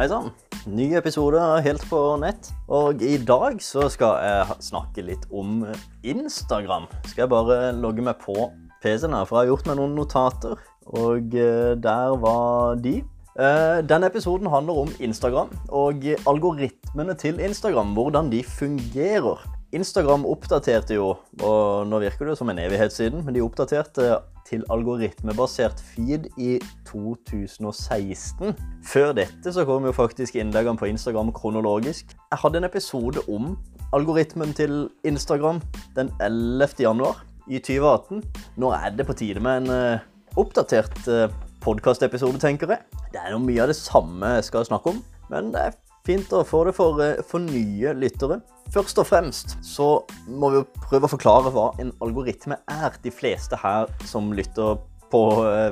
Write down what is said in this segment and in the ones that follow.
Hei sann. Ny episode Helt på nett. Og i dag så skal jeg snakke litt om Instagram. Skal jeg bare logge meg på PC-en her, for jeg har gjort meg noen notater. Og eh, der var de. Eh, Denne episoden handler om Instagram og algoritmene til Instagram. Hvordan de fungerer. Instagram oppdaterte jo, og nå virker det jo som en evighet siden, men de oppdaterte til algoritmebasert feed i 2016. Før dette så kom jo faktisk innleggene på Instagram kronologisk. Jeg hadde en episode om algoritmen til Instagram den 11. januar i 2018. Nå er det på tide med en uh, oppdatert uh, podkastepisode, tenker jeg. Det er jo mye av det samme jeg skal snakke om, men det er fint å få det for, uh, for nye lyttere. Først og fremst så må vi jo prøve å forklare hva en algoritme er. De fleste her som lytter på,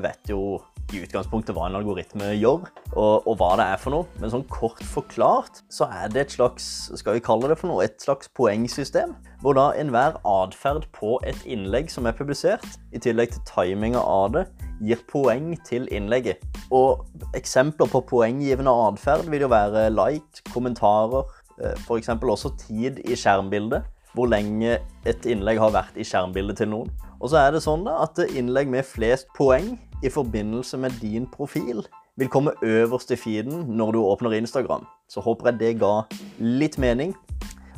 vet jo i utgangspunktet hva en algoritme gjør, og, og, hva det er for noe. Men sånn kort forklart så er det et slags skal vi kalle det for noe, et slags poengsystem. Hvor da enhver atferd på et innlegg som er publisert, i tillegg til timinga av det, gir poeng til innlegget. Og eksempler på poenggivende atferd vil jo være like, kommentarer, F.eks. også tid i skjermbildet. Hvor lenge et innlegg har vært i skjermbildet til noen. Og så er det sånn da, at innlegg med flest poeng i forbindelse med din profil vil komme øverst i feeden når du åpner Instagram. Så håper jeg det ga litt mening.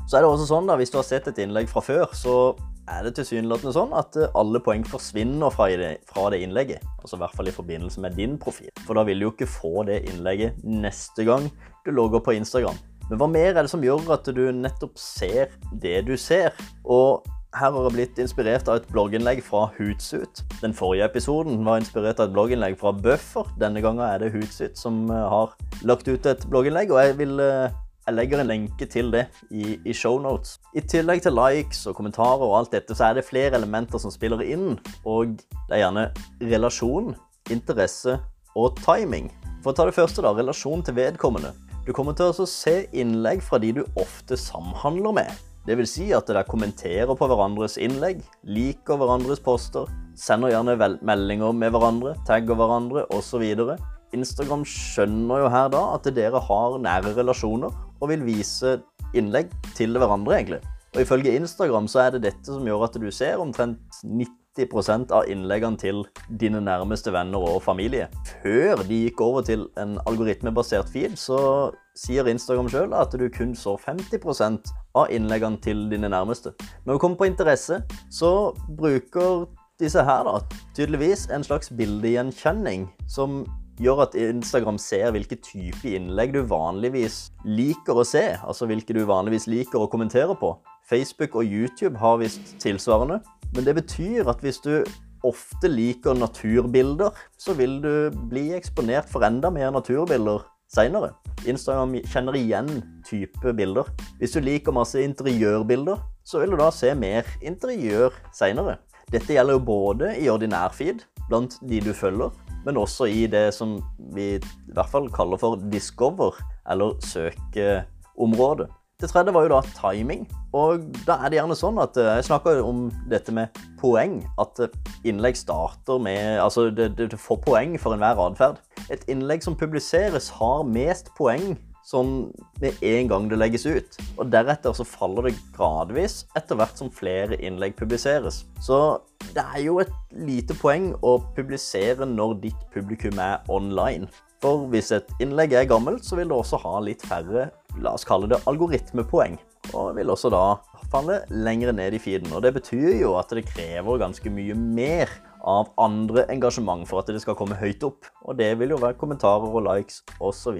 Så er det også sånn da, Hvis du har sett et innlegg fra før, så er det tilsynelatende sånn at alle poeng forsvinner fra det, fra det, innlegget. Altså i hvert fall i forbindelse med din profil. For da vil du jo ikke få det innlegget neste gang du logger på Instagram. Men hva mer er det som gjør at du nettopp ser det du ser? Og her har jeg blitt inspirert av et blogginnlegg fra Hootsuit. Den forrige episoden var inspirert av et blogginnlegg fra Buffer. Denne gangen er det Hootsuit som eh, har lagt ut et blogginnlegg, og jeg, vil, eh, jeg legger en lenke til det i, i shownotes. I tillegg til likes og kommentarer og alt dette, så er det flere elementer som spiller inn. Og det er gjerne relasjon, interesse og timing. For å ta det første, da, relasjon til vedkommende. Du kommer til å se innlegg fra de du ofte samhandler med. Vil si at dere kommenterer på hverandres innlegg, liker hverandres poster, sender gjerne meldinger med hverandre, tagger hverandre osv. Instagram skjønner jo her da at dere har nære relasjoner og vil vise innlegg til hverandre, egentlig. Og ifølge Instagram så er det dette som gjør at du ser omtrent 90 90% av innleggene til dine nærmeste venner og familie. Før de gikk over til en algoritmebasert feed, så sier Instagram sjøl at du kun så 50% av innleggene til dine nærmeste. Når vi kommer på interesse, så bruker disse her da, tydeligvis en slags bildegjenkjenning som gjør at Instagram ser hvilke type innlegg du vanligvis liker å se. Altså hvilke du vanligvis liker å kommentere på. Facebook og YouTube har visst tilsvarende. Men det betyr at hvis du ofte liker naturbilder, så vil du bli eksponert for enda mer naturbilder seinere. Instagram kjenner igjen type bilder. Hvis du liker masse interiørbilder, så vil du da se mer interiør seinere. Dette gjelder jo både i ordinær feed, blant de du følger, men også i det som vi i hvert fall kaller for discover, eller søkeområde. Det tredje var jo da timing. Og da er det gjerne sånn at eh, Jeg snakker om dette med poeng. At eh, innlegg starter med Altså, du får poeng for enhver atferd. Et innlegg som publiseres, har mest poeng sånn med en gang det legges ut. Og deretter så faller det gradvis etter hvert som flere innlegg publiseres. Så det er jo et lite poeng å publisere når ditt publikum er online. For hvis et innlegg er gammelt, så vil det også ha litt færre la oss kalle det algoritmepoeng. Og vil også da falle lenger ned i feeden. Og det betyr jo at det krever ganske mye mer av andre engasjement for at det skal komme høyt opp. Og det vil jo være kommentarer og likes osv.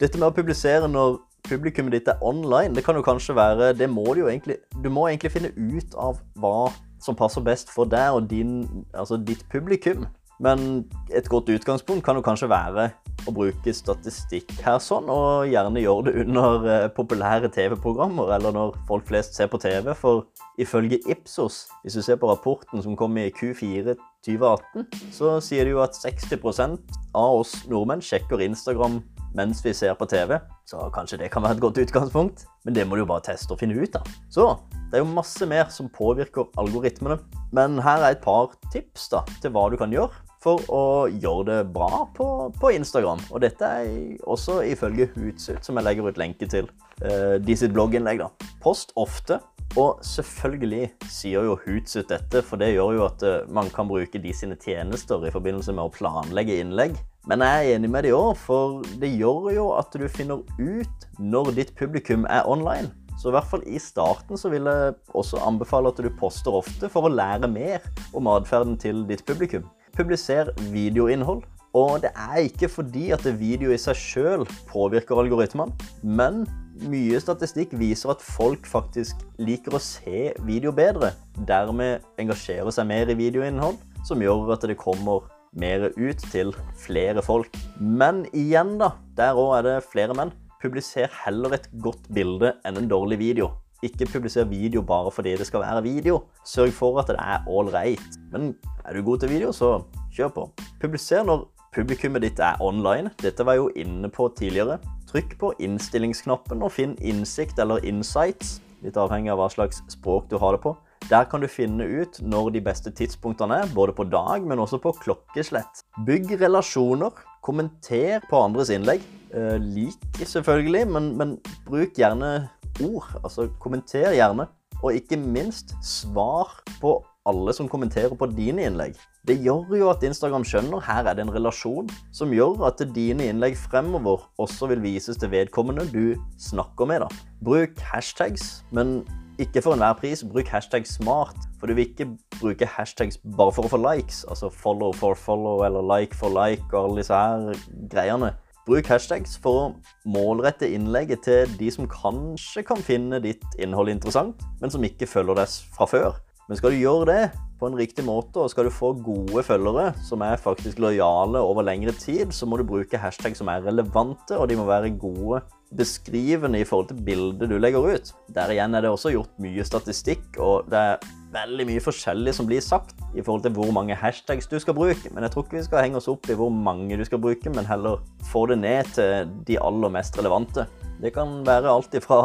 Dette med å publisere når publikummet ditt er online, det kan jo kanskje være Det må du jo egentlig Du må egentlig finne ut av hva som passer best for deg og din, altså ditt publikum. Men et godt utgangspunkt kan jo kanskje være å bruke statistikk her sånn, og gjerne gjøre det under eh, populære TV-programmer, eller når folk flest ser på TV. For ifølge Ipsos, hvis du ser på rapporten som kom i Q4 2018, så sier det jo at 60% av oss nordmenn sjekker Instagram mens vi ser på TV. Så kanskje det kan være et godt utgangspunkt, men det må du jo bare teste og finne ut av. Så det er jo masse mer som påvirker algoritmene, men her er et par tips da, til hva du kan gjøre for å gjøre det bra på, på Instagram. Og dette er også ifølge Hootsuit, som jeg legger ut lenke til. Uh, de sitt blogginnlegg, da. Post ofte. Og selvfølgelig sier jo Hootsuit dette, for det gjør jo at uh, man kan bruke de sine tjenester i forbindelse med å planlegge innlegg. Men jeg er enig med de òg, for det gjør jo at du finner ut når ditt publikum er online. Så i hvert fall i starten så vil jeg også anbefale at du poster ofte for å lære mer om atferden til ditt publikum. Publiser videoinnhold. Og det er ikke fordi at video i seg sjøl påvirker algoritmene, men mye statistikk viser at folk faktisk liker å se video bedre. Dermed engasjerer seg mer i videoinnhold, som gjør at det kommer mer ut til flere folk. Men igjen, da. Der òg er det flere menn. Publiser heller et godt bilde enn en dårlig video. Ikke publiser video bare fordi det skal være video. Sørg for at det er right. Men er du god til video, så kjør på. Publiser når publikummet ditt er online. Dette var jeg jo inne på tidligere. Trykk på innstillingsknappen og finn innsikt eller insights, litt avhengig av hva slags språk du har det på. Der kan du finne ut når de beste tidspunktene er, både på dag, men også på klokkeslett. Bygg relasjoner. Kommenter på andres innlegg. Eh, lik selvfølgelig, men, men bruk gjerne ord. Altså kommenter gjerne. Og ikke minst, svar på alle som kommenterer på dine innlegg. Det gjør jo at Instagram skjønner her er det en relasjon som gjør at dine innlegg fremover også vil vises til vedkommende du snakker med. da. Bruk hashtags, men ikke for enhver pris. Bruk hashtag smart, for du vil ikke bruke hashtags bare for å få likes. Altså follow for follow eller like for like og alle disse her greiene. Bruk hashtags for å målrette innlegget til de som kanskje kan finne ditt innhold interessant, men som ikke følger deg fra før. Men skal du gjøre det på en riktig måte, og skal du få gode følgere som er faktisk lojale over lengre tid, så må du bruke hashtag som er relevante, og de må være gode beskrivende i forhold til bildet du legger ut. Der igjen er det også gjort mye statistikk, og det er veldig mye forskjellig som blir sagt i forhold til hvor mange hashtags du skal bruke. Men jeg tror ikke vi skal henge oss opp i hvor mange du skal bruke, men heller få det ned til de aller mest relevante. Det kan være alt fra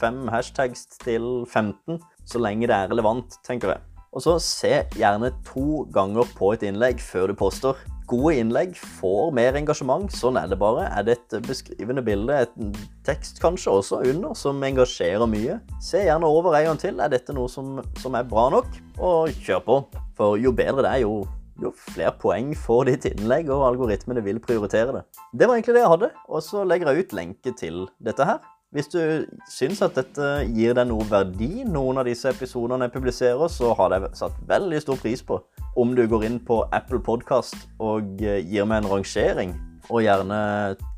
fem hashtags til 15, så lenge det er relevant, tenker jeg. Og så se gjerne to ganger på et innlegg før du poster. Gode innlegg får mer engasjement. Sånn er det bare. Er det et beskrivende bilde, et tekst kanskje også under, som engasjerer mye? Se gjerne over en gang til. Er dette noe som, som er bra nok? Og kjør på. For jo bedre det er, jo, jo flere poeng får ditt innlegg, og algoritmene vil prioritere det. Det var egentlig det jeg hadde. Og så legger jeg ut lenke til dette her. Hvis du syns at dette gir deg noe verdi, noen av disse episodene jeg publiserer, så har jeg satt veldig stor pris på om du går inn på Apple Podcast og eh, gir meg en rangering. Og gjerne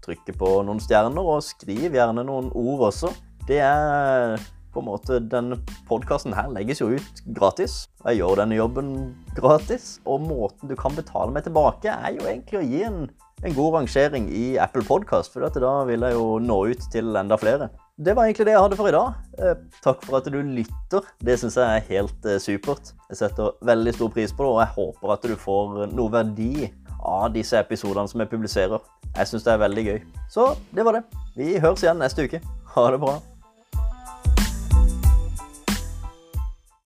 trykker på noen stjerner, og skriv gjerne noen ord også. Det er på en måte Denne podkasten her legges jo ut gratis. Jeg gjør denne jobben gratis. Og måten du kan betale meg tilbake, er jo egentlig å gi en en god rangering i Apple Podcast, for da vil jeg jo nå ut til enda flere. Det var egentlig det jeg hadde for i dag. Eh, takk for at du lytter. Det syns jeg er helt eh, supert. Jeg setter veldig stor pris på det, og jeg håper at du får noe verdi av disse episodene som jeg publiserer. Jeg syns det er veldig gøy. Så det var det. Vi høres igjen neste uke. Ha det bra.